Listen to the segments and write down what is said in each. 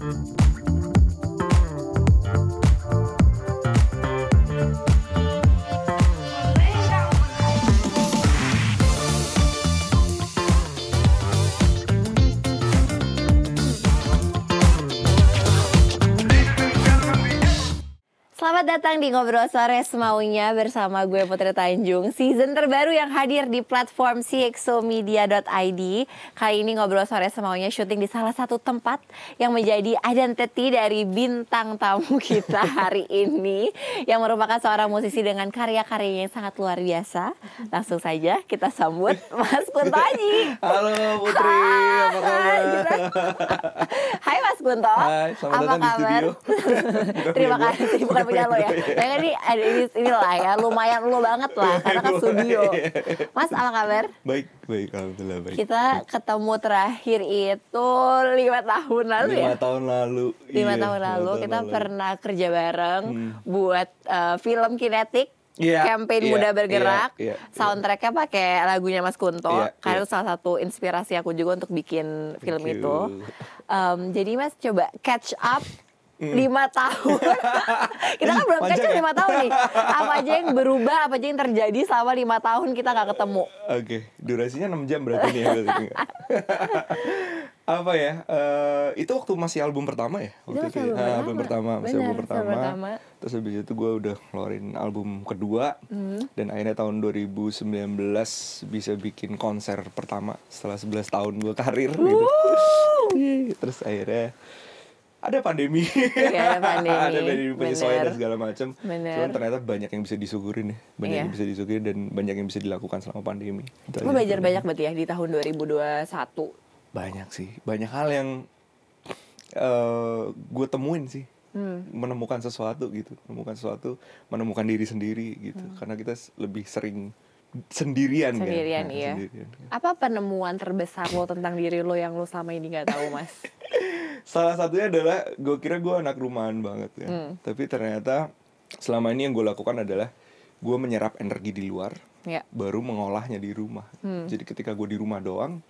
嗯。Datang di Ngobrol Sore Semaunya bersama gue Putri Tanjung Season terbaru yang hadir di platform cxomedia.id Kali ini Ngobrol Sore Semaunya syuting di salah satu tempat Yang menjadi identity dari bintang tamu kita hari ini Yang merupakan seorang musisi dengan karya-karyanya yang sangat luar biasa Langsung saja kita sambut Mas Kunto Aji Halo Putri, apa kabar? Hai Mas Kunto Hai, selamat Apa datang di kabar? studio. Terima kasih, bukan punya lo ya. Ya kan ini ada ini inilah ya, lumayan lo banget lah karena kan studio. Mas apa kabar? Baik, baik, alhamdulillah baik. Kita ketemu terakhir itu lima tahun lalu lima ya. tahun lalu. Lima iya, tahun lima lalu tahun kita lalu. pernah kerja bareng buat eh, film kinetik. Iya, campaign iya, muda bergerak, iya, iya, soundtracknya pakai lagunya Mas Kunto, Iya, karena iya. itu salah satu inspirasi aku juga untuk bikin film you. itu. Em, jadi Mas coba catch up lima tahun. kita kan belum Hmm. Panjang ya? lima tahun nih. Apa aja yang berubah, apa aja yang terjadi selama lima tahun kita nggak ketemu. Oke, durasinya 6 jam berarti nih ya. berarti. Apa ya? eh, itu waktu masih album pertama ya? Waktu masih album Ah, pertama. album pertama, masih Benar, album album pertama. pertama. Terus habis itu gue udah ngeluarin album kedua Hmm. dan akhirnya tahun 2019 bisa bikin konser pertama setelah 11 tahun gue karir gitu. Terus akhirnya ada pandemi, Iya, ada pandemi. ada pandemi penyesuaian dan segala macam. Cuman ternyata banyak yang bisa disyukurin ya, banyak Iya. yang bisa disyukurin dan banyak yang bisa dilakukan selama pandemi. Lo aja. belajar banyak berarti ya di tahun 2021. Banyak sih, banyak hal yang eh gue temuin sih, Hmm. menemukan sesuatu gitu, menemukan sesuatu, menemukan diri sendiri gitu, Hmm. karena kita lebih sering sendirian, Sendirian, kan, Nah, iya. sendirian. Apa penemuan terbesar lo tentang diri lo yang lo selama ini nggak tahu, Mas? Salah satunya adalah gue kira gue anak rumahan banget ya, Hmm. tapi ternyata selama ini yang gue lakukan adalah gue menyerap energi di luar, ya. baru mengolahnya di rumah. Hmm. Jadi ketika gue di rumah doang,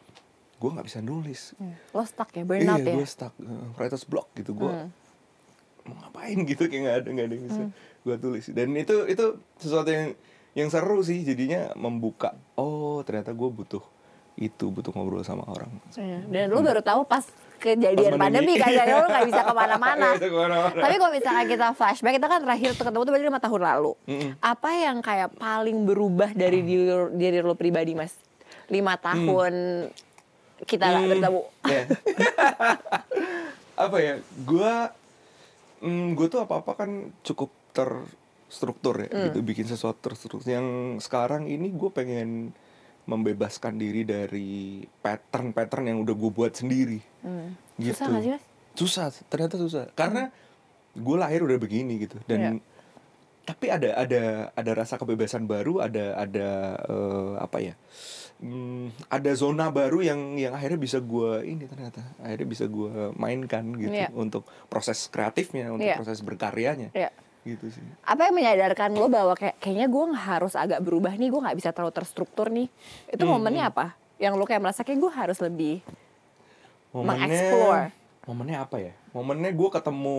gue nggak bisa nulis. Lo stuck ya, burnout iya, ya? gue stuck, uh, writer's block gitu. Gue Hmm. mau ngapain gitu kayak nggak ada nggak ada yang bisa gue tulis. Dan itu itu sesuatu yang yang seru sih jadinya membuka. Oh ternyata gue butuh itu butuh ngobrol sama orang. Iya. Dan lo baru tahu pas kejadian Pas pandemi pandemi. kan jadi lo nggak bisa ke mana-mana. Bisa ke mana-mana. Tapi kalau misalnya kita flashback, kita kan terakhir ketemu tuh berarti lima tahun lalu. Mm-mm. Apa yang kayak paling berubah dari diri, diri lo pribadi, Mas? Lima tahun kita nggak Hmm. bertemu. Ya. apa ya? Gue mm, gue tuh apa apa kan cukup terstruktur ya Hmm. gitu bikin sesuatu terstruktur. Yang sekarang ini gue pengen membebaskan diri dari pattern-pattern yang udah gue buat sendiri. Hmm. Gitu. Susah sih, Mas? Susah, ternyata susah. Karena gue lahir udah begini gitu dan Iya. tapi ada ada ada rasa kebebasan baru, ada ada eh, apa ya? Hmm, ada zona baru yang yang akhirnya bisa gue ini ternyata akhirnya bisa gue mainkan gitu Iya. untuk proses kreatifnya, untuk Iya. proses berkaryanya, Iya. Gitu sih. Apa yang menyadarkan lo bahwa kayak kayaknya gue harus agak berubah nih, gue nggak bisa terlalu terstruktur nih. Itu Hmm, momennya apa? Yang lo kayak merasa kayak gue harus lebih Momennya, Mengeksplor. momennya apa ya? Momennya gue ketemu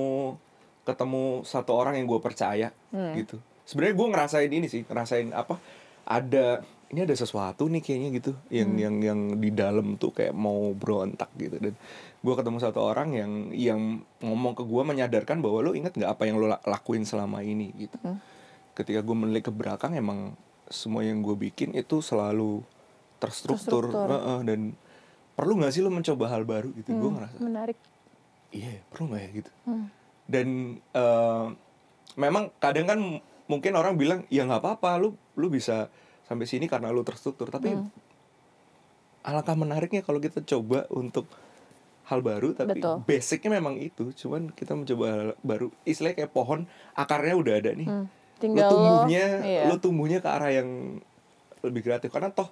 ketemu satu orang yang gue percaya Hmm. gitu. Sebenarnya gue ngerasain ini sih, ngerasain apa? Ada ini ada sesuatu nih kayaknya gitu, yang Hmm. yang yang di dalam tuh kayak mau berontak gitu. Dan gue ketemu satu orang yang yang ngomong ke gue menyadarkan bahwa lo inget nggak apa yang lo la- lakuin selama ini gitu. Hmm. Ketika gue melihat ke belakang emang semua yang gue bikin itu selalu terstruktur, Terstruktur. Heeh, dan perlu nggak sih lo mencoba hal baru gitu? Gue Hmm, ngerasa menarik. iya perlu nggak ya gitu Hmm. dan eh, memang kadang kan mungkin orang bilang ya nggak apa-apa lu lu bisa sampai sini karena lu terstruktur tapi Hmm. alangkah menariknya kalau kita coba untuk hal baru tapi Betul. basicnya memang itu cuman kita mencoba hal baru istilahnya kayak pohon akarnya udah ada nih Hmm. lu Tinggal tumbuhnya iya. lu tumbuhnya ke arah yang lebih kreatif karena toh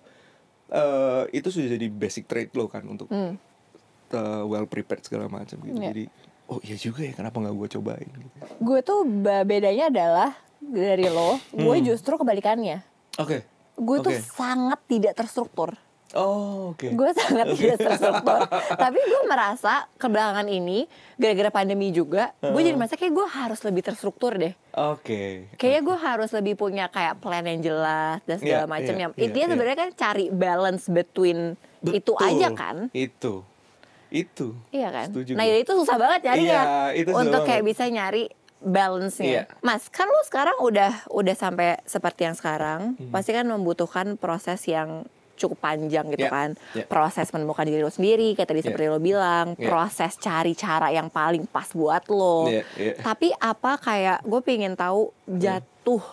eh, itu sudah jadi basic trait lo kan untuk Hmm. uh, well prepared segala macam gitu. Iya. Jadi oh iya juga ya kenapa nggak gue cobain gitu. Gue tuh bedanya adalah dari lo, gue Hmm. justru kebalikannya. Oke. Gue tuh Oke. sangat tidak terstruktur. Oh, oke. Gue sangat tidak terstruktur. Tapi gue merasa kebelakangan ini gara-gara pandemi juga, gue jadi merasa kayak gue harus lebih terstruktur deh. Oke. Kayaknya gue harus lebih punya kayak plan yang jelas dan segala Iya, macam. iya, yang iya, intinya iya. sebenarnya kan cari balance between itu Betul. aja kan. Itu. Itu. Iya kan? Setuju nah itu susah banget nyarinya. Iya, itu susah Untuk kayak banget. bisa nyari balance-nya. Iya. Mas, kan lu sekarang udah udah sampai seperti yang sekarang, Hmm. pasti kan membutuhkan proses yang cukup panjang gitu Iya, kan. iya. Proses menemukan diri lo sendiri, kayak tadi Iya. seperti lo bilang, Iya. proses cari cara yang paling pas buat lo. Iya, iya. Tapi apa kayak gue pengen tahu jatuhnya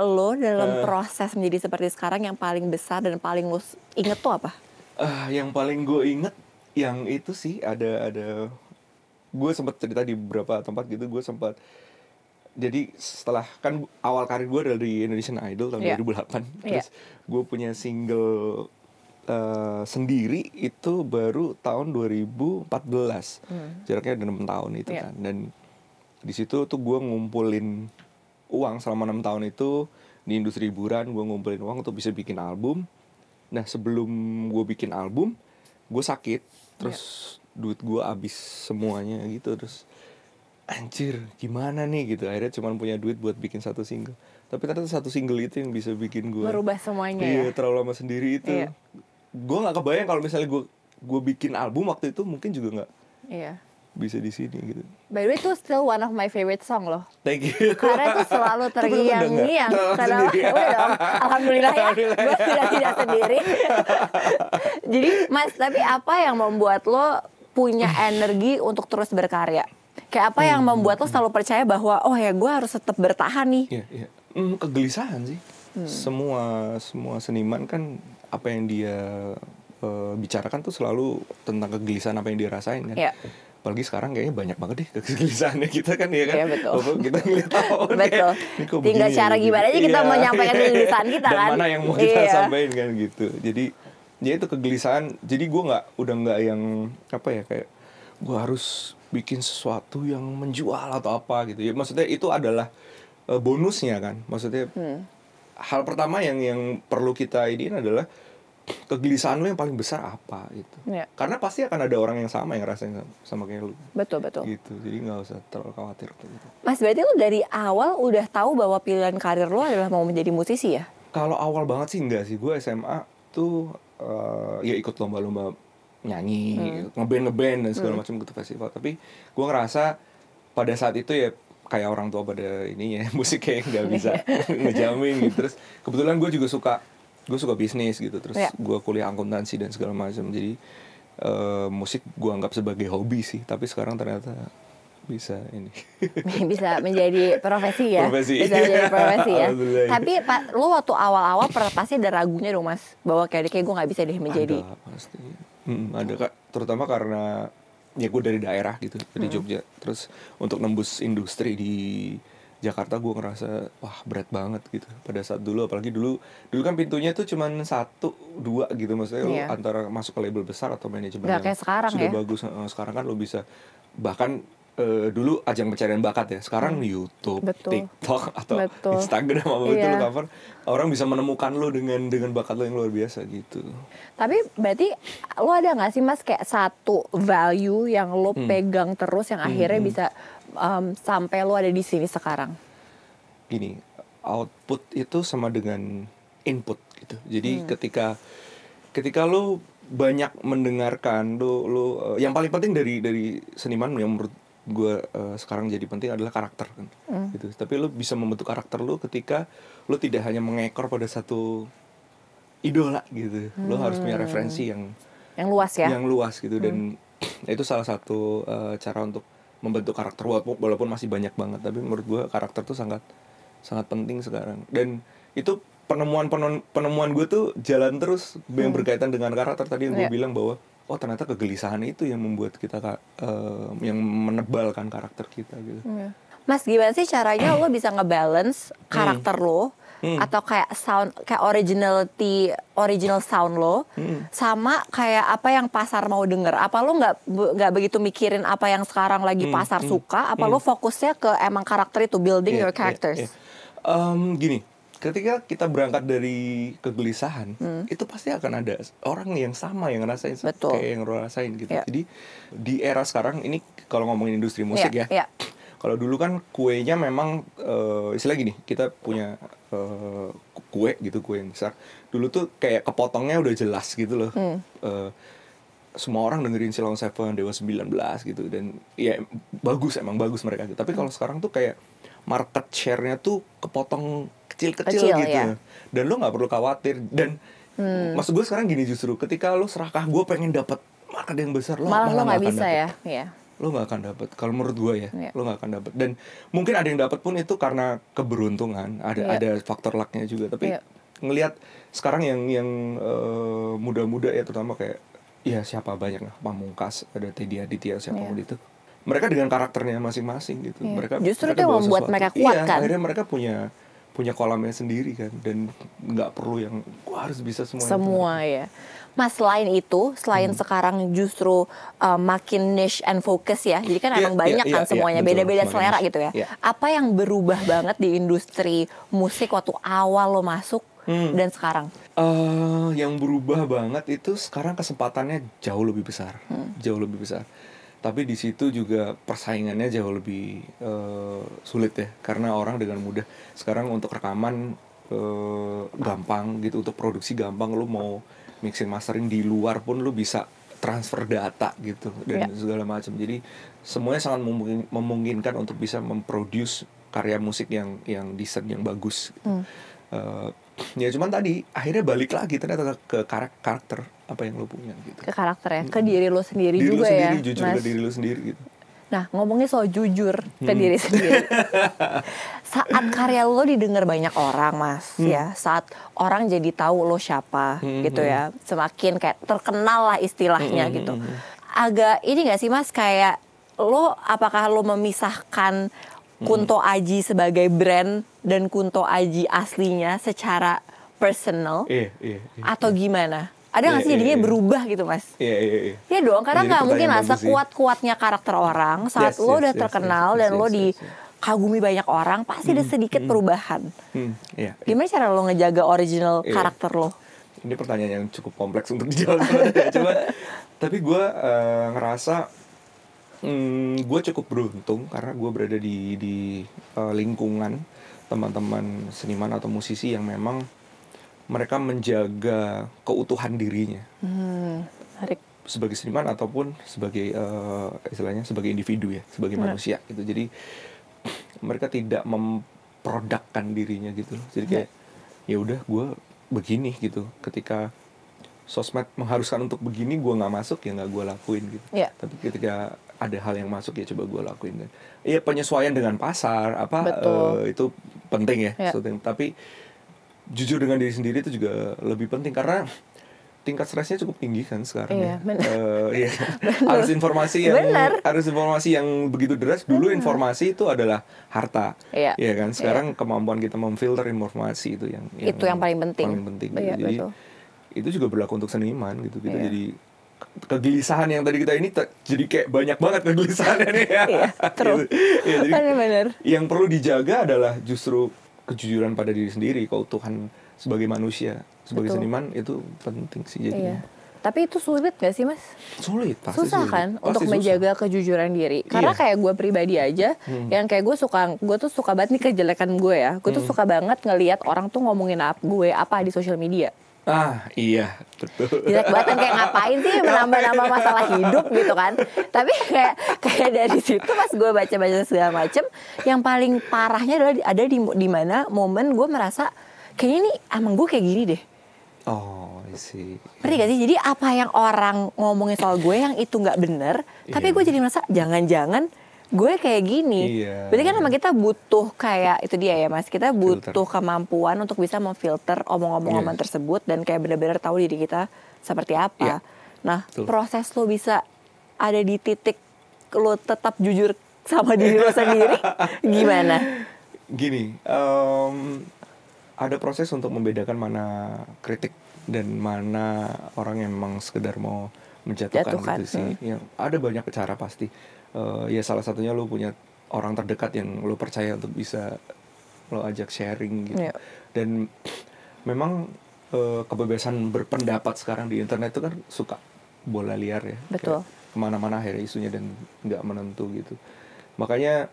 lo dalam Eh. proses menjadi seperti sekarang yang paling besar dan paling lo inget tuh apa? Ah, yang paling gue inget yang itu sih ada ada gue sempat cerita di beberapa tempat gitu gue sempat jadi setelah kan awal karir gue dari Indonesian Idol tahun Iya. 2008 Iya. terus gue punya single eh, sendiri itu baru tahun 2014 jaraknya ada enam tahun itu Hmm. Iya. kan dan di situ tuh gue ngumpulin uang selama enam tahun itu di industri hiburan gue ngumpulin uang untuk bisa bikin album nah sebelum gue bikin album gue sakit terus duit gue habis semuanya gitu terus anjir gimana nih gitu akhirnya cuma punya duit buat bikin satu single tapi ternyata satu single itu yang bisa bikin gue Merubah semuanya iya ya. terlalu lama sendiri itu Iya. gue nggak kebayang kalau misalnya gue gue bikin album waktu itu mungkin juga nggak Iya. bisa di sini gitu By the way itu still one of my favorite song loh. thank you Karena itu selalu terngiang-ngiang. Udah Karena udah dong. Alhamdulillah ya. Gue sudah tidak sendiri. Jadi Mas, tapi apa yang membuat lo punya energi untuk terus berkarya? Kayak apa yang membuat lo selalu percaya bahwa oh ya gue harus tetap bertahan nih. Iya, iya. Hmm, kegelisahan sih. Hmm. Semua semua seniman kan apa yang dia eh, bicarakan tuh selalu tentang kegelisahan apa yang dia rasain kan. Iya. Apalagi sekarang kayaknya banyak banget deh kegelisahannya kita kan ya kan. Iya, betul. Walaupun kita ngeliat oh, Betul. kayak, "Ini kok Tinggal begini cara ya?" gimana aja kita Iya, menyampaikan iya. kegelisahan kita Dan kan. mana yang mau kita Iya. sampaikan kan gitu. Jadi ya itu kegelisahan. Jadi gua nggak udah nggak yang apa ya kayak gua harus bikin sesuatu yang menjual atau apa gitu ya. Maksudnya itu adalah eh, bonusnya kan. Maksudnya Hmm. hal pertama yang yang perlu kita ini adalah kegelisahan lo yang paling besar apa gitu. Iya. Karena pasti akan ada orang yang sama yang rasain sama, sama kayak lu Betul betul. gitu. Jadi nggak usah terlalu khawatir tuh gitu. Mas berarti lo dari awal udah tahu bahwa pilihan karir lo adalah mau menjadi musisi ya? Kalau awal banget sih enggak sih. Gue SMA tuh eh, ya ikut lomba-lomba nyanyi, ngeband ngeband dan segala macam gitu festival. Tapi gue ngerasa pada saat itu ya kayak orang tua pada ininya musik kayak nggak bisa ngejamin gitu. Terus kebetulan gue juga suka gue suka bisnis gitu. Terus Iya. gue kuliah akuntansi dan segala macam. Jadi eh, musik gue anggap sebagai hobi sih. Tapi sekarang ternyata bisa ini. bisa menjadi profesi ya Profesi. bisa menjadi profesi ya tapi pak lu waktu awal-awal pasti ada ragunya dong mas bahwa kayak kayak gue nggak bisa deh menjadi Ada pasti. Mm, ada kak, terutama karena ya gue dari daerah gitu, Hmm. dari Jogja. Terus untuk nembus industri di Jakarta gue ngerasa wah berat banget gitu. Pada saat dulu, apalagi dulu, dulu kan pintunya tuh cuman satu, dua gitu maksudnya lu Iya. antara masuk ke label besar atau manajemen yang kayak sekarang sudah ya. bagus. Sekarang kan lo bisa bahkan eh, dulu ajang pencarian bakat ya. Sekarang YouTube, Hmm. Betul. TikTok atau Betul. Instagram apa itu Iya. lo cover, orang bisa menemukan lo dengan dengan bakat lo yang luar biasa gitu. tapi berarti lo ada nggak sih mas kayak satu value yang lo Hmm. pegang terus yang akhirnya bisa um, sampai lo ada di sini sekarang gini output itu sama dengan input gitu jadi ketika ketika lo banyak mendengarkan lo lo eh, yang paling penting dari dari seniman yang menurut gue eh, sekarang jadi penting adalah karakter kan. Gitu. Tapi lo bisa membentuk karakter lo ketika lo tidak hanya mengekor pada satu idola gitu. Lo harus punya referensi yang yang luas ya? yang luas gitu. Dan itu salah satu eh, cara untuk membentuk karakter walaupun, walaupun masih banyak banget. Tapi menurut gue karakter tuh sangat sangat penting sekarang. Dan itu penemuan penemuan, gue tuh jalan terus yang berkaitan dengan karakter tadi yang gue Iya. bilang bahwa oh ternyata kegelisahan itu yang membuat kita eh, yang menebalkan karakter kita gitu Iya. Mas gimana sih caranya lo bisa ngebalance karakter lo Hmm. atau kayak sound kayak originality original sound lo Hmm. sama kayak apa yang pasar mau denger apa lo nggak nggak begitu mikirin apa yang sekarang lagi Hmm, pasar suka apa lo fokusnya ke emang karakter itu building Iya, your iya, characters iya. Em, gini, ketika kita berangkat dari kegelisahan itu pasti akan ada orang yang sama yang ngerasain Hmm. Betul. kayak yang lo rasain gitu Ya. jadi di era sekarang ini kalau ngomongin industri musik Iya, ya iya. kalau dulu kan kuenya memang eh, istilah gini kita punya eh, kue gitu kue yang besar dulu tuh kayak kepotongnya udah jelas gitu loh Hmm. Eh, semua orang dengerin Silong Seven Dewa 19 gitu dan ya bagus emang bagus mereka gitu. Tapi Hmm. kalau sekarang tuh kayak market share-nya tuh kepotong kecil-kecil Kecil, gitu. ya. Dan lo nggak perlu khawatir dan Hmm. maksud gue sekarang gini justru ketika lo serakah gue pengen dapat market yang besar lo Malah lo nggak bisa dapet. ya. Iya. Lo nggak akan dapat. Kalau menurut gue ya, Iya. lo nggak akan dapat. Dan mungkin ada yang dapat pun itu karena keberuntungan. Ada Iya. ada faktor lucknya juga. Tapi Iya. ngelihat sekarang yang yang eh, muda-muda ya terutama kayak ya siapa banyak lah Pamungkas ada Teddy Aditya siapa pun Iya. itu mereka dengan karakternya masing-masing gitu Iya. mereka Justru mereka itu yang membuat sesuatu. mereka kuat, iya, kan? akhirnya mereka punya punya kolamnya sendiri kan dan nggak perlu yang gua harus bisa semua Semua ya. Mas selain itu, selain Hmm. sekarang justru uh, makin niche and focus ya. Jadi kan Iya, emang banyak iya, kan iya, semuanya, beda-beda selera niche. gitu ya. Iya. Apa yang berubah banget di industri musik waktu awal lo masuk Hmm. dan sekarang? Eh, yang berubah banget itu sekarang kesempatannya jauh lebih besar, Hmm. jauh lebih besar. Tapi di situ juga persaingannya jauh lebih eh, sulit ya, karena orang dengan mudah sekarang untuk rekaman eh, gampang gitu, untuk produksi gampang. Lu mau mixing mastering di luar pun lu bisa transfer data gitu dan Ya. segala macam. Jadi semuanya sangat memungkin- memungkinkan untuk bisa memproduce karya musik yang yang decent, yang bagus. gitu. Eh, ya cuman tadi akhirnya balik lagi ternyata ke karak- karakter apa yang lo punya gitu Ke karakter ya, ke diri lo sendiri diri lo juga sendiri ya, jujur Mas. ke diri lo sendiri gitu Nah, ngomongin soal jujur ke Hmm. diri sendiri. saat karya lo didengar banyak orang, Mas, Hmm. ya. Saat orang jadi tahu lo siapa, Hmm, gitu hmm. ya. Semakin kayak terkenal lah istilahnya Hmm, hmm, gitu. hmm. Agak ini gak sih, Mas, kayak lo apakah lo memisahkan. Kunto Aji sebagai brand dan Kunto Aji aslinya secara personal iya iya iya atau gimana? Ada nggak Iya, sih iya, jadinya iya. berubah gitu, Mas? iya iya iya Iya dong, karena nggak mungkin lah sih. sekuat-kuatnya karakter orang saat Yes, lo yes, udah yes, terkenal yes, dan yes, lo yes, yes, dikagumi banyak orang, pasti ada sedikit perubahan. Hmm, iya, iya. Gimana cara lo ngejaga original Iya. karakter lo? ini pertanyaan yang cukup kompleks untuk dijawab. Cuma tapi gue eh, ngerasa hmm, gue cukup beruntung karena gue berada di di eh, lingkungan teman-teman seniman atau musisi yang memang mereka menjaga keutuhan dirinya Hmm, menarik. sebagai seniman ataupun sebagai eh, istilahnya sebagai individu ya sebagai Benar. manusia gitu jadi mereka tidak memprodukkan dirinya gitu loh jadi kayak ya udah gue begini gitu ketika sosmed mengharuskan untuk begini gue nggak masuk ya nggak gue lakuin gitu Iya. tapi ketika ada hal yang masuk ya coba gue lakuin kan iya penyesuaian dengan pasar apa Betul. eh, itu penting ya Iya. penting. tapi jujur dengan diri sendiri itu juga lebih penting karena tingkat stresnya cukup tinggi kan sekarang Iya, ya. iya. harus informasi yang Benar. harus informasi yang begitu deras dulu informasi itu adalah harta Iya. ya kan sekarang kemampuan kita memfilter informasi itu yang, Itu yang paling penting. paling penting Iya, gitu. jadi betul. itu juga berlaku untuk seniman gitu kita Iya. jadi kegelisahan yang tadi kita ini jadi kayak banyak banget kegelisahannya nih ya Iya, true. Gitu. Iya, jadi Bener-bener. yang perlu dijaga adalah justru kejujuran pada diri sendiri keutuhan sebagai manusia sebagai Betul. seniman itu penting sih Iya. jadinya Tapi itu sulit gak sih mas? sulit pasti susah sulit. kan Pasti untuk susah. menjaga kejujuran diri. Karena Iya. kayak gue pribadi aja, Hmm. yang kayak gue suka, gue tuh suka banget nih kejelekan gue ya. Gue tuh Hmm. suka banget ngelihat orang tuh ngomongin gue apa di sosial media. Ah iya betul. Jelek banget kan kayak ngapain sih menambah-nambah masalah hidup gitu kan. Tapi kayak kayak dari situ pas gue baca-baca segala macem yang paling parahnya adalah ada di di mana momen gue merasa kayaknya nih emang gue kayak gini deh. Oh sih ngerti gak sih? Jadi apa yang orang ngomongin soal gue yang itu nggak bener tapi Iya. gue jadi merasa jangan-jangan gue kayak gini Iya. berarti kan emang kita butuh kayak itu dia ya mas kita butuh kemampuan untuk bisa memfilter omong-omongan Iya. tersebut dan kayak benar-benar tahu diri kita seperti apa Iya. nah Betul. proses lo bisa ada di titik lo tetap jujur sama diri lo sendiri gimana gini em, ada proses untuk membedakan mana kritik dan mana orang yang memang sekedar mau menjatuhkan Jatuhkan, gitu sih yang ada banyak cara pasti Eh, ya salah satunya lu punya orang terdekat yang lu percaya untuk bisa lo ajak sharing gitu. Iya. dan memang eh, kebebasan berpendapat sekarang di internet itu kan suka bola liar ya. Betul. Kayak ke mana-mana akhirnya isunya dan nggak menentu gitu. Makanya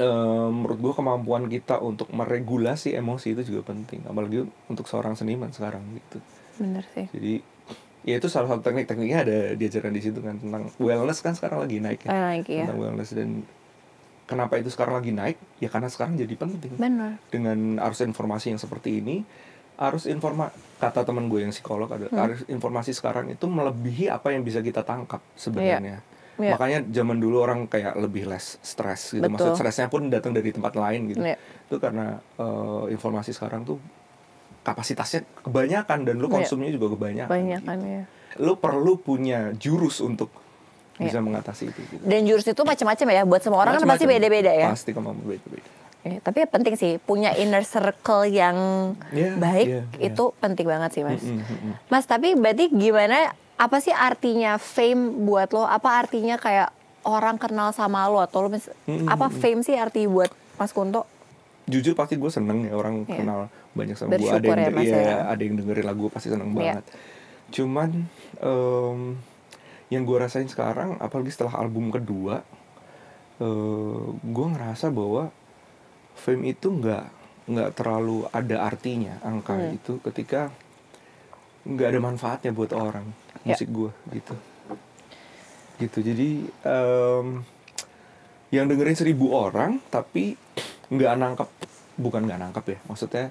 eh, menurut gua kemampuan kita untuk meregulasi emosi itu juga penting. Apalagi untuk seorang seniman sekarang gitu. Bener sih. Jadi ya itu salah satu teknik-tekniknya ada diajarkan di situ kan tentang wellness kan sekarang lagi naik ya. Eh, lagi ya tentang wellness dan kenapa itu sekarang lagi naik? Ya karena sekarang jadi penting. Bener dengan arus informasi yang seperti ini arus informa kata teman gue yang psikolog ada Hmm. arus informasi sekarang itu melebihi apa yang bisa kita tangkap sebenarnya. Iya. makanya zaman dulu orang kayak lebih less stres gitu. Maksud Betul. stresnya pun datang dari tempat lain gitu. Iya. itu karena eh, informasi sekarang tuh kapasitasnya kebanyakan dan lu Iya. konsumnya juga kebanyakan banyak gitu. ya lu perlu punya jurus untuk Iya. bisa mengatasi itu gitu. dan jurus itu macam-macam ya buat semua orang kan pasti beda-beda ya pasti kemampuan beda-beda Eh, tapi penting sih punya inner circle yang Iya, baik iya, iya. itu penting banget sih mas. Mm-mm, mm-mm. Mas tapi berarti gimana? Apa sih artinya fame buat lo? Apa artinya kayak orang kenal sama lo atau lo mis- Mm-mm, apa fame sih arti buat Mas Kunto? Jujur pasti gue seneng ya orang Iya. kenal banyak sama gue ada yang ya, iya, ya. ada yang dengerin lagu pasti seneng Iya. banget cuman em, yang gue rasain sekarang apalagi setelah album kedua eh gue ngerasa bahwa fame itu nggak nggak terlalu ada artinya angka Hmm. itu ketika nggak ada manfaatnya buat orang Ya. musik gue gitu gitu jadi em, yang dengerin seribu orang tapi nggak nangkep bukan nggak nangkep ya maksudnya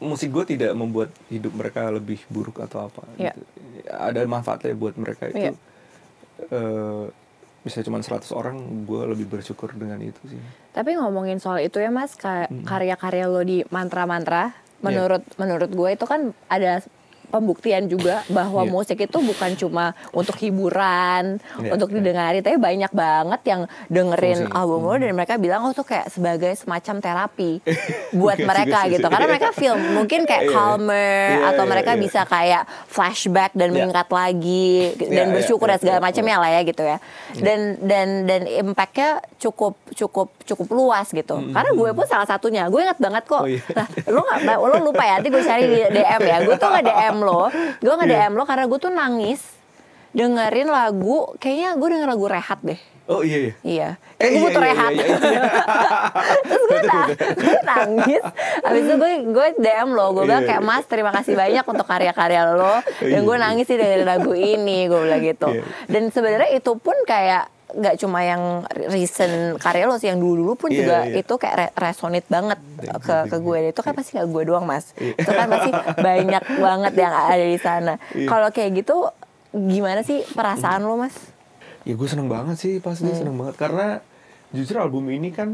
musik gue tidak membuat hidup mereka lebih buruk atau apa Iya. gitu. ada manfaatnya buat mereka itu Iya. eh bisa cuma 100 orang gue lebih bersyukur dengan itu sih Tapi ngomongin soal itu ya Mas, ka- karya-karya lo di mantra-mantra, Iya. menurut menurut gue itu kan ada pembuktian juga bahwa Iya. musik itu bukan cuma untuk hiburan, Iya, untuk iya. didengari, tapi banyak banget yang dengerin Fungsi. album lo Hmm. dan mereka bilang oh tuh kayak sebagai semacam terapi buat Iya mereka juga sih, gitu. Karena mereka feel mungkin kayak Iya, iya. calmer Iya, atau iya, mereka iya. bisa kayak flashback dan Iya. mengingat lagi dan Iya, iya, bersyukur iya, dan segala iya, macamnya lah ya gitu ya. Dan dan dan impactnya cukup cukup cukup luas gitu. Karena gue pun salah satunya. Gue ingat banget kok. Oh, iya. Nah, lo nggak lo lupa ya? Nanti gue cari di DM ya. Gue tuh nge DM lo. Gue nge DM lo karena gue tuh nangis dengerin lagu. Kayaknya gue denger lagu Rehat deh. oh iya iya Iya. Eh, Kayak gue iya, butuh iya, rehat. iya, iya. Terus gue, na- gue nangis. Habis itu gue gue DM lo, gue bilang Iya, kayak iya. Mas terima kasih banyak untuk karya-karya lo. Dan Iya, gue iya. nangis sih dari lagu ini, gue bilang gitu. Iya. Dan sebenarnya itu pun kayak nggak cuma yang recent karya lo sih yang dulu dulu pun Iya, juga iya. itu kayak re- resonate banget you, ke ke gue itu kan pasti nggak gue doang mas Iya. itu kan pasti banyak banget yang ada di sana Iya. kalau kayak gitu gimana sih perasaan lo mas ya gue seneng banget sih pasti Hmm. seneng banget karena jujur album ini kan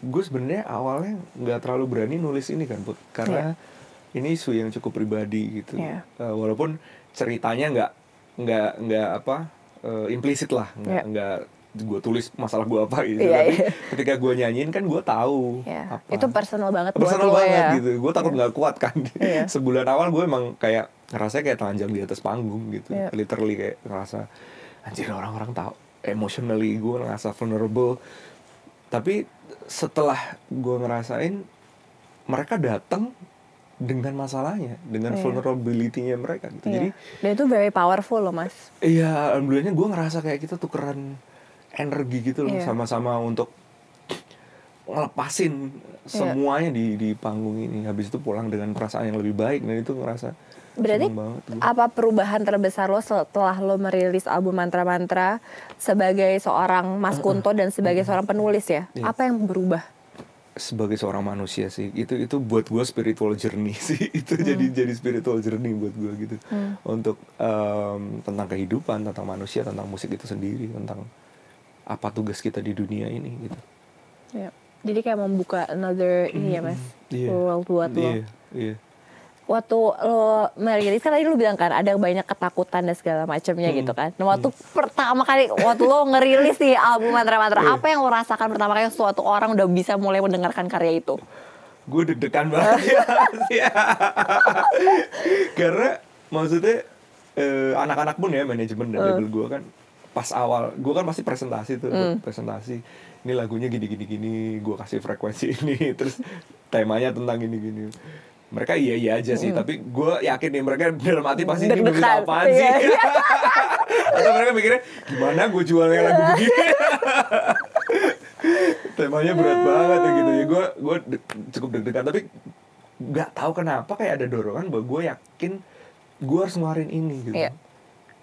gue sebenarnya awalnya nggak terlalu berani nulis ini kan Put karena ini isu yang cukup pribadi gitu Iya. Eh, walaupun ceritanya nggak nggak nggak apa eh, implisit lah. Nggak Iya. nggak gue tulis masalah gue apa gitu. Iya, tapi iya. ketika gue nyanyiin kan gue tahu ya apa. Itu personal banget buat personal lo banget ya. gitu. Gue takut nggak kuat kan. Iya. sebulan awal gue emang kayak ngerasa kayak telanjang di atas panggung gitu. Iya. literally kayak ngerasa anjir orang-orang tahu. Emotionally gue ngerasa vulnerable. Tapi setelah gue ngerasain mereka datang dengan masalahnya dengan Iya. vulnerability-nya mereka gitu Iya. jadi dan itu very powerful loh mas iya alhamdulillahnya gue ngerasa kayak kita tukeran energi gitu loh Iya. sama-sama untuk ngelepasin Iya. semuanya di di panggung ini habis itu pulang dengan perasaan yang lebih baik dan itu ngerasa Berarti apa perubahan terbesar lo setelah lo merilis album mantra-mantra sebagai seorang Mas Kunto dan sebagai seorang penulis ya? Iya. Apa yang berubah? Sebagai seorang manusia sih itu itu buat gue spiritual journey sih itu jadi jadi spiritual journey buat gue gitu Hmm. untuk em, tentang kehidupan tentang manusia tentang musik itu sendiri tentang apa tugas kita di dunia ini gitu Ya. Jadi kayak membuka another ini ya mas, Iya. world buat lo. iya iya Waktu lo merilis kan tadi lo bilang kan ada banyak ketakutan dan segala macamnya Hmm. gitu kan. Nah waktu pertama kali waktu lo ngerilis nih album mantra-mantra, Iya. apa yang lo rasakan pertama kali suatu orang udah bisa mulai mendengarkan karya itu? gue deg-degan banget ya karena maksudnya eh, anak-anak pun ya manajemen dan label gue kan pas awal gue kan pasti presentasi tuh Hmm. presentasi ini lagunya gini gini gini gue kasih frekuensi ini terus temanya tentang gini gini mereka iya iya aja sih tapi gue yakin nih mereka dalam hati pasti ini Hmm. Berita apaan sih Iya. atau mereka mikirnya gimana gue jualnya lagu begini temanya berat banget ya gitu ya gue gue cukup deg-degan tapi nggak tahu kenapa kayak ada dorongan bahwa gue yakin gue harus ngeluarin ini gitu Iya.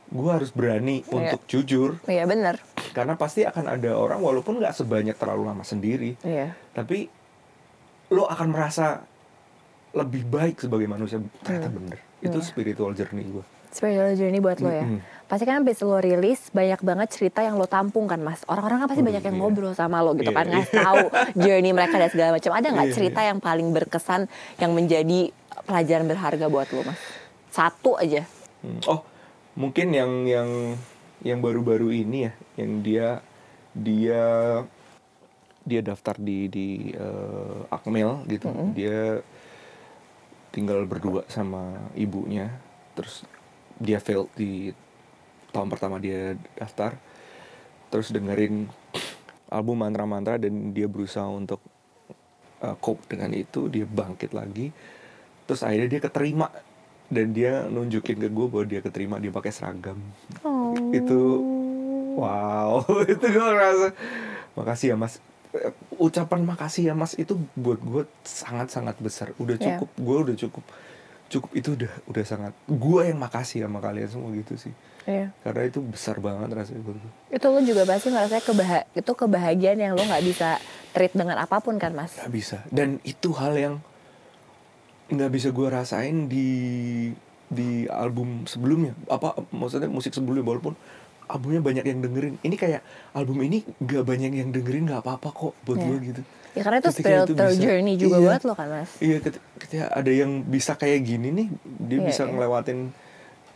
gue harus berani Iya. untuk jujur Iya bener. karena pasti akan ada orang walaupun nggak sebanyak terlalu lama sendiri Iya. tapi lo akan merasa lebih baik sebagai manusia ternyata bener itu Iya. spiritual journey gue Spiritual journey buat lo ya. Mm-mm. Pasti kan abis lo rilis banyak banget cerita yang lo tampung kan mas. Orang-orang kan pasti Waduh, banyak yang iya. ngobrol sama lo gitu Iya, kan iya. ngasih tahu journey mereka dan segala macam. Ada nggak Iya, cerita yang paling berkesan yang menjadi pelajaran berharga buat lo mas? Satu aja. Hmm. Oh, mungkin yang yang yang baru-baru ini ya, yang dia dia dia daftar di di eh, Akmil gitu. Dia tinggal berdua sama ibunya. Terus dia failed di tahun pertama dia daftar. Terus dengerin album mantra-mantra dan dia berusaha untuk uh, cope dengan itu, dia bangkit lagi. Terus akhirnya dia keterima dan dia nunjukin ke gue bahwa dia keterima dia pakai seragam. Oh. Itu wow, itu gue ngerasa makasih ya mas. Ucapan makasih ya mas itu buat gue sangat-sangat besar. Udah Iya. cukup, gue udah cukup cukup itu udah udah sangat gue yang makasih sama kalian semua gitu sih Iya. karena itu besar banget rasanya buat gue Itu lo juga pasti ngerasa kebah itu kebahagiaan yang lo nggak bisa treat dengan apa pun kan mas? nggak bisa dan itu hal yang nggak bisa gue rasain di di album sebelumnya apa maksudnya musik sebelumnya walaupun albumnya banyak yang dengerin ini kayak album ini nggak banyak yang dengerin nggak apa-apa kok buat Iya. gue gitu Ya karena itu spiritual bisa. journey juga Iya. buat lo kan mas? iya ket- ketika ada yang bisa kayak gini nih dia Iya, bisa iya. ngelewatin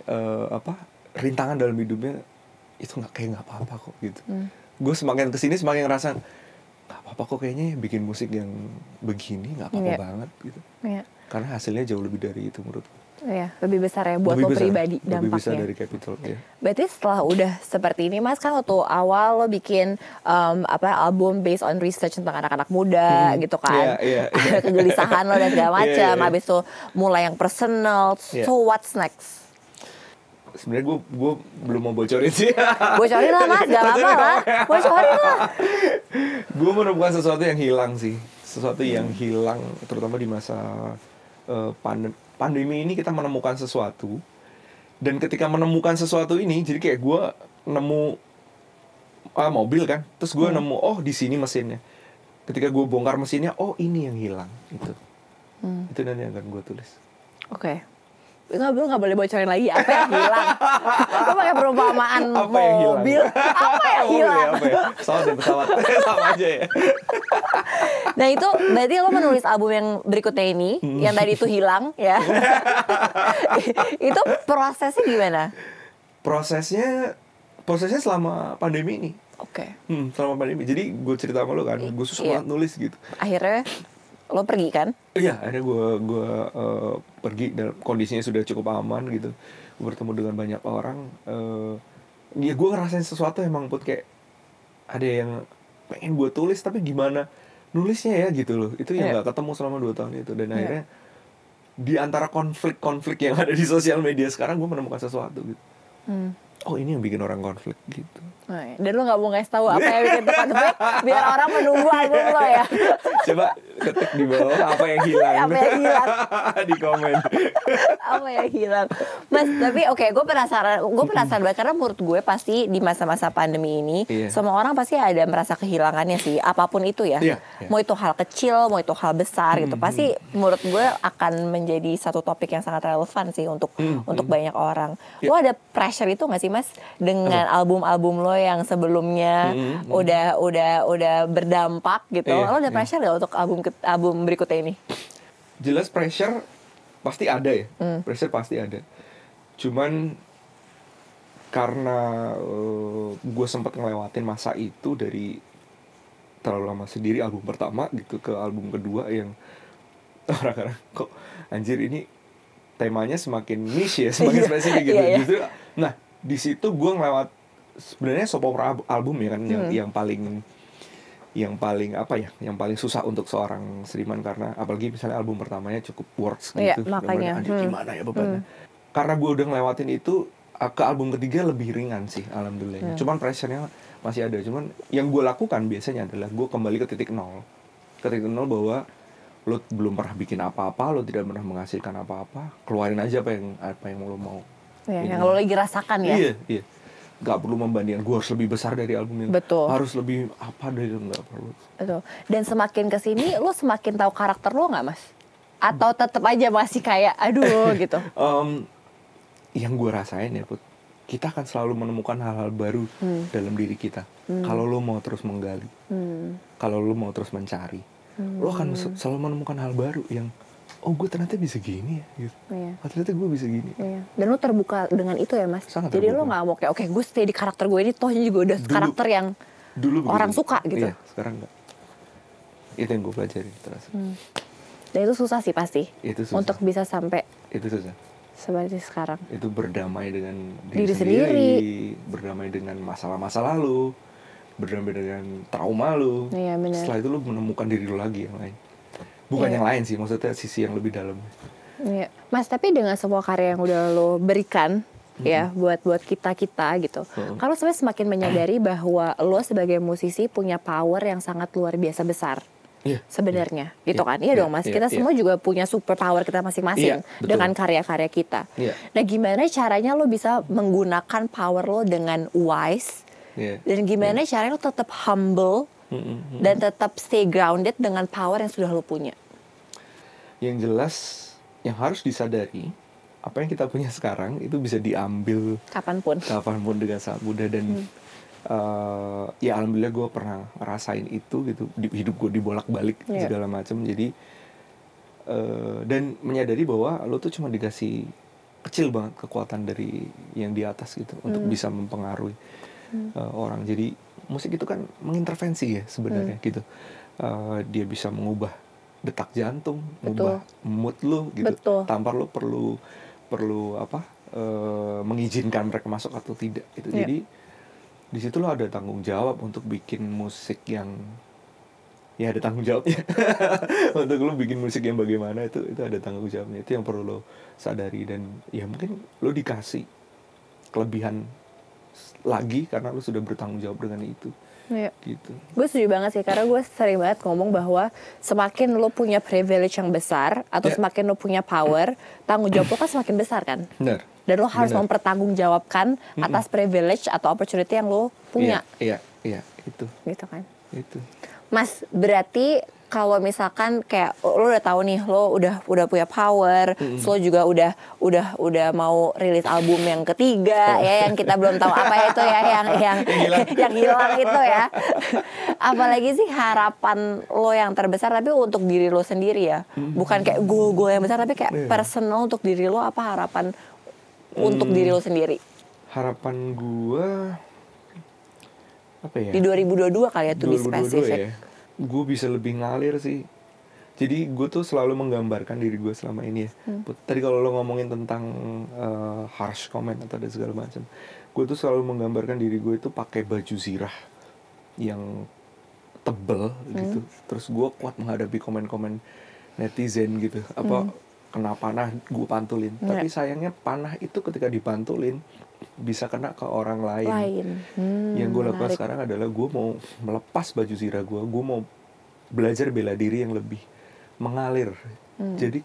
eh, apa rintangan dalam hidupnya itu nggak kayak nggak apa-apa kok gitu Hmm. gue semakin ke sini semakin ngerasa apa-apa kok kayaknya bikin musik yang begini nggak apa-apa Iya. banget gitu Iya. karena hasilnya jauh lebih dari itu menurut gue. Iya, lebih besar ya buat Lebih lo besar, pribadi lebih besar dampaknya. dari capital ya Berarti setelah udah seperti ini Mas kan waktu awal lo bikin um, apa album based on research tentang anak-anak muda Hmm, gitu kan. iya, iya, Ada iya. kegelisahan lo dan segala Iya, macam. iya, iya. Habis itu mulai yang personal. Iya. So what's next? Sebenarnya gue gue belum mau bocorin sih. Bocorin lah Mas, gak apa-apa lah. Bocorin lah. gue menemukan sesuatu yang hilang sih. Sesuatu yang hilang terutama di masa eh, pandem- pandemi ini kita menemukan sesuatu. Dan ketika menemukan sesuatu ini jadi kayak gue nemu ah, mobil kan. Terus gue nemu oh di sini mesinnya. Ketika gue bongkar mesinnya oh ini yang hilang itu Hmm. itu nanti akan gue tulis. Oke. Nggak, lu nggak boleh bocorin lagi apa yang hilang. Lo pakai perumpamaan apa yang hilang mobil. Apa yang Mobil ya, hilang? apa ya? pesawat dan pesawat sama aja ya Nah itu berarti lo menulis album yang berikutnya ini, Hmm. yang tadi itu hilang ya. itu prosesnya gimana? prosesnya prosesnya selama pandemi ini Oke. Hmm, selama pandemi. Jadi gue cerita sama lo kan, gue susah Iya. banget nulis gitu. Akhirnya lo pergi kan? Iya, akhirnya gue gua eh, pergi dalam kondisinya sudah cukup aman gitu. Gue bertemu dengan banyak orang. eh ya gue ngerasain sesuatu emang put kayak ada yang pengen gue tulis tapi gimana nulisnya ya gitu loh. Itu yang Iya. nggak ketemu selama dua tahun itu dan Iya. akhirnya di antara konflik-konflik yang ada di sosial media sekarang gue menemukan sesuatu gitu. Hmm. Oh ini yang bikin orang konflik gitu. Nah, Dan lo gak mau ngasih tahu apa yang bikin tepat konflik biar orang menunggu album lo ya. Coba ketik di bawah apa yang hilang. Apa yang hilang. di komen. apa yang hilang mas tapi oke gue penasaran gue penasaran banget karena menurut gue pasti di masa-masa pandemi ini Iya. semua orang pasti ada merasa kehilangannya sih apa pun itu ya Iya, iya. mau itu hal kecil mau itu hal besar gitu Hmm, pasti menurut gue akan menjadi satu topik yang sangat relevan sih untuk Hmm, untuk hmm. banyak orang Iya. lo ada pressure itu gak sih mas dengan album-album lo yang sebelumnya Hmm, hmm. udah udah udah berdampak gitu Iya, lo ada iya. pressure gak untuk album album berikutnya ini Jelas pressure pasti ada ya. Hmm. Pressure pasti ada. Cuman karena gue sempat ngelewatin masa itu dari terlalu lama sendiri album pertama gitu ke album kedua yang orang-orang kok anjir ini temanya semakin niche ya semakin Iya, spesifik gitu iya, iya. justru nah di situ gue ngelewat sebenarnya soap opera al- album ya kan yang Hmm. yang paling yang paling apa ya yang paling susah untuk seorang seniman karena apalagi misalnya album pertamanya cukup words Iya, gitu makanya. Bener-bener, "Anjir, Hmm. gimana ya bebannya karena gue udah ngelewatin itu ke album ketiga lebih ringan sih alhamdulillah Hmm. cuman pressure-nya masih ada cuman yang gue lakukan biasanya adalah gue kembali ke titik nol ke titik nol bahwa lo belum pernah bikin apa-apa lo tidak pernah menghasilkan apa-apa keluarin aja apa yang apa yang lo mau Ya, Ini. yang lo lagi rasakan ya. Iya, iya. Gak perlu membandingkan gue harus lebih besar dari album ini. Betul. Harus lebih apa dari itu nggak perlu. Betul. Dan semakin ke sini, lo semakin tahu karakter lo nggak mas? Atau tetap aja masih kayak, aduh gitu. Em, yang gue rasain ya put, kita akan selalu menemukan hal-hal baru Hmm. dalam diri kita. Kalau lo mau terus menggali, Hmm. kalau lo mau terus mencari, lo akan se- selalu menemukan hal baru yang, oh gue ternyata bisa gini ya. Gitu. Iya. Oh, ternyata gue bisa gini. Iya. Dan lo terbuka dengan itu ya mas. Sangat Jadi lo terbuka. nggak mau kayak, oke gue stay di karakter gue ini, tohnya juga udah Dulu. karakter yang Dulu begitu. Orang suka gitu. Iya, sekarang enggak. Itu yang gue pelajari terus. dan itu susah sih pasti. Itu susah. Untuk bisa sampai Itu susah. seperti sekarang. itu berdamai dengan Diri diri, sendiri. sendiri, berdamai dengan masalah-masa lalu, berdamai dengan trauma lu. Iya, benar. Setelah itu lu menemukan diri lu lagi yang lain. Bukan Iya. yang lain sih, maksudnya sisi yang lebih dalam. Iya. Mas, tapi dengan semua karya yang udah lo berikan ya buat buat kita kita gitu. Mm-hmm. Kalau sebenarnya semakin menyadari bahwa lo sebagai musisi punya power yang sangat luar biasa besar. Iya. Sebenarnya, gitu Iya, kan? Iya iya, dong, Mas. iya, Kita iya. semua juga punya super power kita masing-masing Iya, betul. dengan karya-karya kita. Iya. Nah, gimana caranya lo bisa menggunakan power lo dengan wise Iya. dan gimana caranya lo tetap humble Dan tetap stay grounded dengan power yang sudah lo punya. Yang jelas, yang harus disadari, apa yang kita punya sekarang itu bisa diambil Kapan pun. kapan pun dengan sangat mudah dan eh, ya alhamdulillah gue pernah ngerasain itu gitu di hidup gue dibolak balik Iya. segala macam jadi eh, dan menyadari bahwa lo tuh cuma dikasih kecil banget kekuatan dari yang di atas gitu untuk bisa mempengaruhi eh, orang. Jadi musik itu kan mengintervensi ya sebenarnya gitu. Eh, dia bisa mengubah detak jantung mengubah mood lo gitu. Betul. tanpa lo perlu perlu apa eh, mengizinkan mereka masuk atau tidak gitu. Iya. jadi di situ lo ada tanggung jawab untuk bikin musik yang ya ada tanggung jawabnya. Untuk lo bikin musik yang bagaimana itu itu ada tanggung jawabnya. Itu yang perlu lo sadari. Dan ya mungkin lo dikasih kelebihan lagi karena lo sudah bertanggung jawab dengan itu Iya. gitu Gue setuju banget sih karena gue sering banget ngomong bahwa semakin lo punya privilege yang besar atau Ya. semakin lo punya power, tanggung jawab lo kan semakin besar kan. benar Dan lo harus Benar. mempertanggungjawabkan atas privilege atau opportunity yang lo punya, iya iya iya itu gitu kan. itu Mas, berarti kalau misalkan kayak lo udah tahu nih lo udah udah punya power, terus lo juga udah udah udah mau rilis album yang ketiga ya yang kita belum tahu apa itu ya yang yang yang hilang itu ya. Apalagi sih harapan lo yang terbesar tapi untuk diri lo sendiri ya. Bukan kayak goal-goal yang besar tapi kayak Iya. personal untuk diri lo apa harapan untuk diri lo sendiri harapan gua apa ya di 2022 kali ya be 2022 specific. ya gue bisa lebih ngalir sih jadi gue tuh selalu menggambarkan diri gue selama ini ya Hmm. Tadi kalau lo ngomongin tentang eh, harsh comment atau ada segala macam gue tuh selalu menggambarkan diri gue itu pakai baju zirah yang tebel Hmm. gitu terus gue kuat menghadapi komen-komen netizen gitu apa kena panah gue pantulin Hmm. tapi sayangnya panah itu ketika dipantulin bisa kena ke orang lain Lain. Hmm, yang gue lakukan menarik. sekarang adalah gue mau melepas baju zirah gue gue mau belajar bela diri yang lebih mengalir Hmm. jadi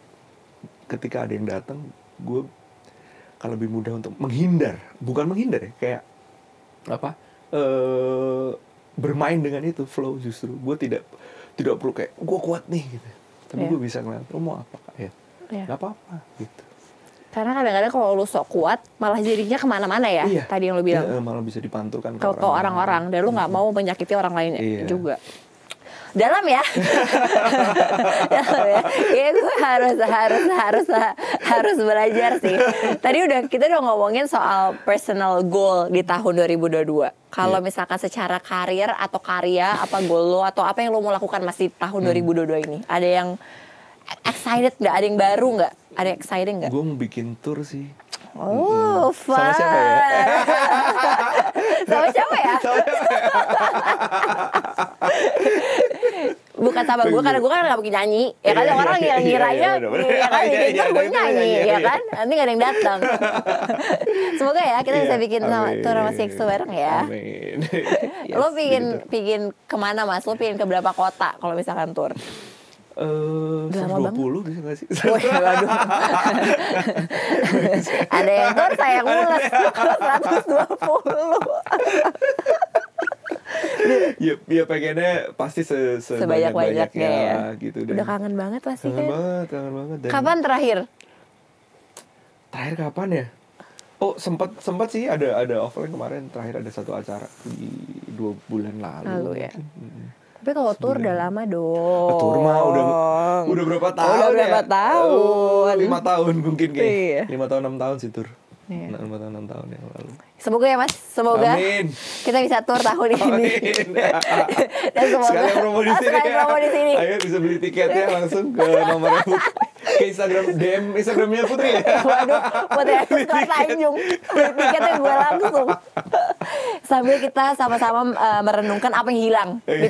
ketika ada yang datang gue akan lebih mudah untuk menghindar bukan menghindar ya kayak apa eh bermain dengan itu flow justru gue tidak tidak perlu kayak gue kuat nih gitu tapi Iya. gue bisa ngeliat lo mau apa ya Iya. nggak apa-apa gitu Karena kadang-kadang kalau lu sok kuat, malah jadinya ke mana-mana ya. Iya. Tadi yang lu bilang. Ya, eh, malah bisa dipantulkan ke ke orang-orang. Dan lu nggak mau menyakiti orang lain Iya. juga. Dalam ya. Dalam ya. Ya gue harus, harus, harus, harus belajar sih. Tadi udah, kita udah ngomongin soal personal goal di tahun 2022. Kalau Iya. misalkan secara karir atau karya, apa goal lo atau apa yang lo mau lakukan masih tahun Hmm. 2022 ini? Ada yang excited nggak? Ada yang baru nggak? Ada yang exciting nggak? gue mau bikin tour sih Oh, fun. Sama siapa ya? sama siapa ya? Bukan sama gue karena gue kan gak mungkin nyanyi Ya kan Iya, orang iya, yang iya, ngiranya. Ya kan bikin iya, gue nyanyi Ya kan Nanti gak ada yang datang Semoga ya kita bisa bikin sama. Tour sama Sixto bareng ya Amin. Lo pingin begitu. pingin ke mana mas? Lo pingin ke berapa kota kalau misalkan tour? Eh, lama 120 bisa gak sih? Wih, waduh. Ada yang tour saya mules 120 ya, ya pengennya pasti se Sebanyak-banyaknya ya. gitu. Udah kangen banget pasti kangen kan banget, kangen banget. Dan Kapan terakhir? Terakhir kapan ya? Oh sempat sempat sih ada ada offline kemarin terakhir ada satu acara di dua bulan lalu. Lalu ya. mungkin. Tapi kalau tour udah lama dong Ah, tour mah udah udah berapa tahun Udah berapa ya? tahun Oh, lima tahun mungkin Iya. kayak lima tahun enam tahun sih tur. Iya. Nah, lima tahun enam tahun yang lalu. Semoga ya mas Semoga Amin. kita bisa tour tahun ini Amin. Dan semoga Sekalian promo di Ah, sini. sekalian promo di sini. Ayo bisa beli tiketnya langsung ke nomor ke Instagram DM Instagramnya Putri ya. Waduh, buat yang suka Tanjung Beli tiketnya gue langsung Sambil kita sama-sama eh, merenungkan apa yang hilang di,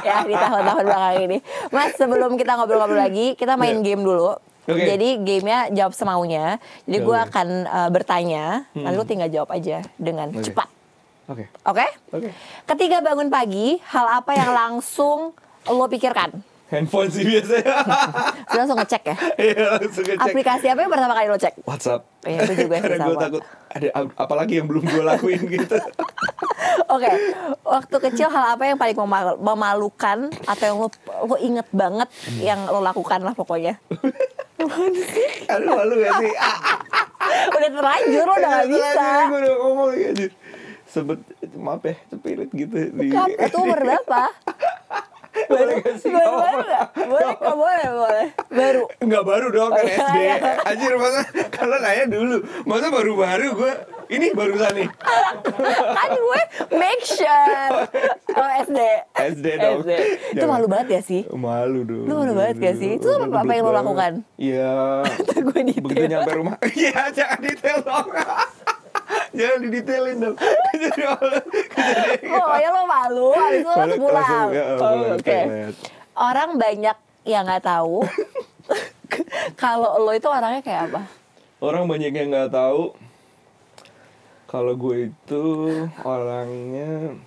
ya, di tahun-tahun belakang ini Mas, sebelum kita ngobrol-ngobrol lagi Kita main Iya. game dulu Oke. Jadi gamenya jawab semaunya Jadi gue Oke. akan eh, bertanya Lalu lu tinggal jawab aja dengan Oke. cepat Oke. Oke? Oke. Ketika bangun pagi, hal apa yang langsung lo pikirkan? Handphone sih biasanya. Lo langsung ngecek ya? Iya langsung ngecek. Aplikasi apa yang pertama kali lo cek? WhatsApp. Iya, itu juga sih Karena gue takut ada ap- apalagi yang belum gue lakuin gitu. Oke, waktu kecil hal apa yang paling memal- memalukan atau yang lo, lo inget banget yang lo lakukan lah pokoknya? Aduh malu gak sih? Ah, udah terlanjur lo udah gak bisa. Gue udah ngomong ya. Sebet maaf ya, cepirit gitu di Kap, itu umur berapa? Boleh gak sih? Baru baru nggak? Boleh kok boleh boleh. Baru. Enggak baru dong kan SD. Anjir masa kalau nanya dulu. Masa baru-baru gue ini barusan nih. kan gue make sure. Oh SD. SD dong. SD. Itu Jangan. malu banget ya sih? Malu dong. Lu malu banget gak sih? Itu apa- apa yang lo lakukan? Iya. Begitu nyampe rumah. Iya, jangan detail dong. Jangan didetailin dong. Kejadian kejadian. Pokoknya lo malu, habis itu langsung pulang. ya, Oh, Oke. ke toilet. Orang banyak yang nggak tahu kalau lo itu orangnya kayak apa? Orang banyak yang nggak tahu kalau gue itu orangnya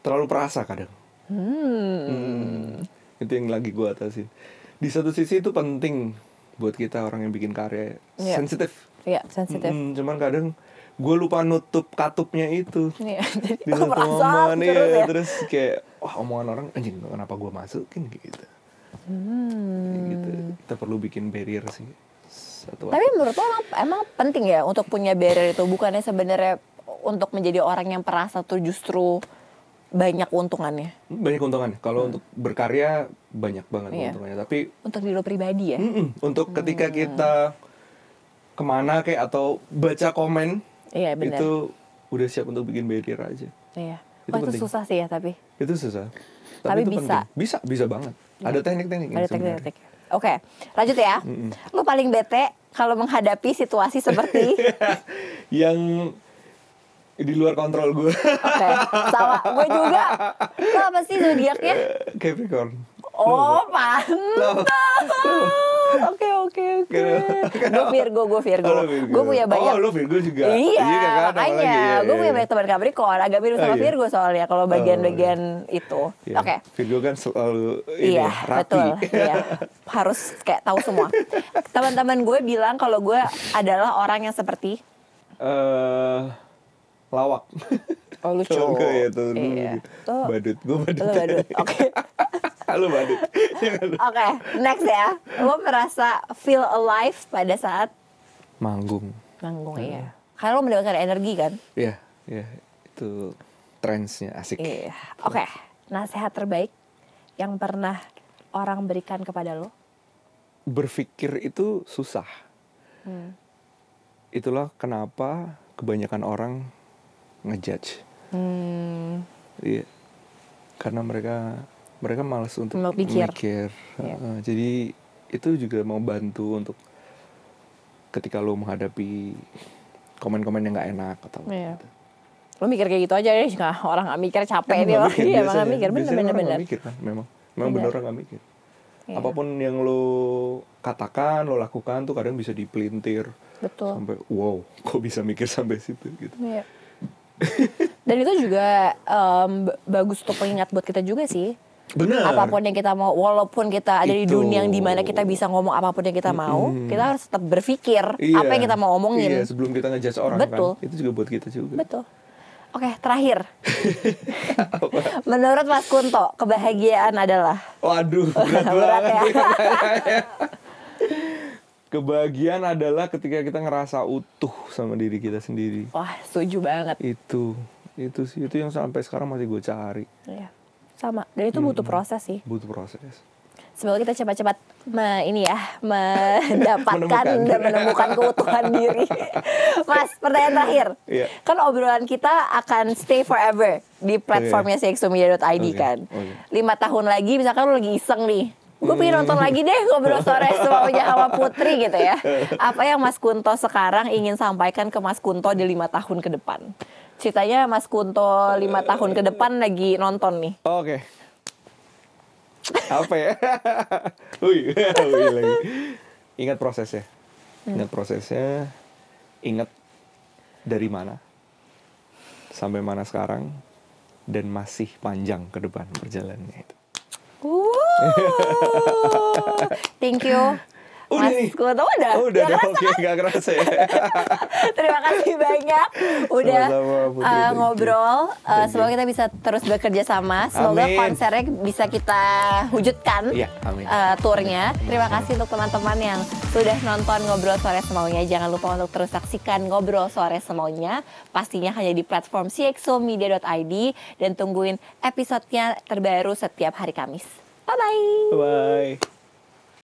terlalu perasa kadang. Hmm. Itu yang lagi gue atasin. Di satu sisi itu penting buat kita orang yang bikin karya Iya. sensitif. Iya, sensitif. Mm, cuman kadang gue lupa nutup katupnya itu. Iya, jadi Di satu momen terus iya, ya. terus kayak wah omongan orang anjing kenapa gue masukin gitu. Hmm. gitu. Kita perlu bikin barrier sih. Satu Tapi menurut lo emang, emang penting ya untuk punya barrier itu bukannya sebenarnya untuk menjadi orang yang perasa tuh justru banyak keuntungannya banyak keuntungannya. Kalau untuk berkarya banyak banget Hmm. Iya. keuntungannya. Tapi untuk diri lo pribadi ya. mm-mm, untuk ketika Hmm. kita ke mana kayak atau baca komen Iya benar. itu udah siap untuk bikin barrier aja. Iya. itu Wah itu susah sih ya tapi Itu susah. Tapi itu bisa. penting. Bisa, bisa banget. Ada teknik-teknik ada teknik-teknik. Oke, lanjut ya. Lo paling bete kalau menghadapi situasi seperti yang di luar kontrol gue. Oke, sama gue juga. Lo apa sih zodiaknya? Capricorn. Oh, pantas. Oke, oke, oke. Gue Virgo, gue Virgo. Oh. Gue punya banyak. Oh, lo Virgo juga. Iya, kan, apalagi. makanya. Iya, gue iya, punya iya. banyak teman Capricorn. Agak mirip sama Oh, iya. Virgo soalnya kalau bagian-bagian itu. Iya. Oke. Virgo kan selalu ini Iya, rapi. betul. Iya. Harus kayak tahu semua. Teman-teman gue bilang kalau gue adalah orang yang seperti Eh, lawak. Oh, lucu. Enggak ya tuh lu Iya. Tuh. badut. Gue badut. Lo badut. Oke. Halo badut. Lu- Oke, next ya. Lo merasa feel alive pada saat Manggung. manggung iya. Karena lo mendapatkan energi kan? Iya, iya. Itu trendsnya asik. Iya. Oke. Nasihat terbaik yang pernah orang berikan kepada lo? Berpikir itu susah. Hmm. Itulah kenapa kebanyakan orang ngejudge. Hmm. Iya. Karena mereka mereka malas untuk Mau pikir. mikir. Iya. Heeh, jadi itu juga mau bantu untuk ketika lo menghadapi komen-komen yang nggak enak atau Iya. gitu. Lo mikir kayak gitu aja deh, nggak orang nggak mikir capek dia. mikir Iya, emang nggak mikir, bener bener bener. mikir kan, memang. Memang Bener. bener orang nggak mikir. Iya. Apa pun yang lo katakan, lo lakukan tuh kadang bisa dipelintir Betul. sampai wow, kok bisa mikir sampai situ gitu. Iya. Dan itu juga b- bagus untuk pengingat buat kita juga sih. Bener. Apa pun yang kita mau, walaupun kita ada di Itu. dunia yang di mana kita bisa ngomong apa pun yang kita mau, kita harus tetap berpikir Iya. apa yang kita mau omongin. Iya, sebelum kita ngejudge orang Betul. kan. Itu juga buat kita juga. Betul. Oke, terakhir. Menurut Mas Kunto, kebahagiaan adalah Waduh, berat, Berat banget ya. Kebahagiaan adalah ketika kita ngerasa utuh sama diri kita sendiri. wah, setuju banget. Itu, itu sih itu yang sampai sekarang masih gue cari. Iya. Sama. Dan itu butuh proses sih. Butuh proses. Semoga kita cepat-cepat me- ini ya mendapatkan Menemukan. dan menemukan keutuhan diri. Mas, pertanyaan terakhir. Iya. Kan obrolan kita akan stay forever di platformnya cxomedia.id Oke, kan. oke. Lima tahun lagi, misalkan lu lagi iseng nih. Gue pengen nonton lagi deh ngobrol sore semaunya sama Putri gitu ya. Apa yang Mas Kunto sekarang ingin sampaikan ke Mas Kunto di lima tahun ke depan? Ceritanya Mas Kunto lima tahun ke depan lagi nonton nih. Oke. Apa ya? Wih, wih lagi. Ingat prosesnya. Ingat prosesnya. Ingat dari mana sampai mana sekarang dan masih panjang ke depan perjalanannya itu. Thank you. Udah Mas nih. Kunto udah. Oh, udah Ya deh, kan? oke, nggak kerasa ya. Terima kasih banyak udah Putri, uh, you. ngobrol. Uh, semoga kita bisa terus bekerja sama. Semoga Amin. konsernya bisa kita wujudkan Iya, amin. uh, turnya. Terima kasih untuk teman-teman yang sudah nonton ngobrol sore semaunya. Jangan lupa untuk terus saksikan ngobrol sore semaunya. Pastinya hanya di platform cxomedia.id dan tungguin episodenya terbaru setiap hari Kamis. Bye bye. Bye.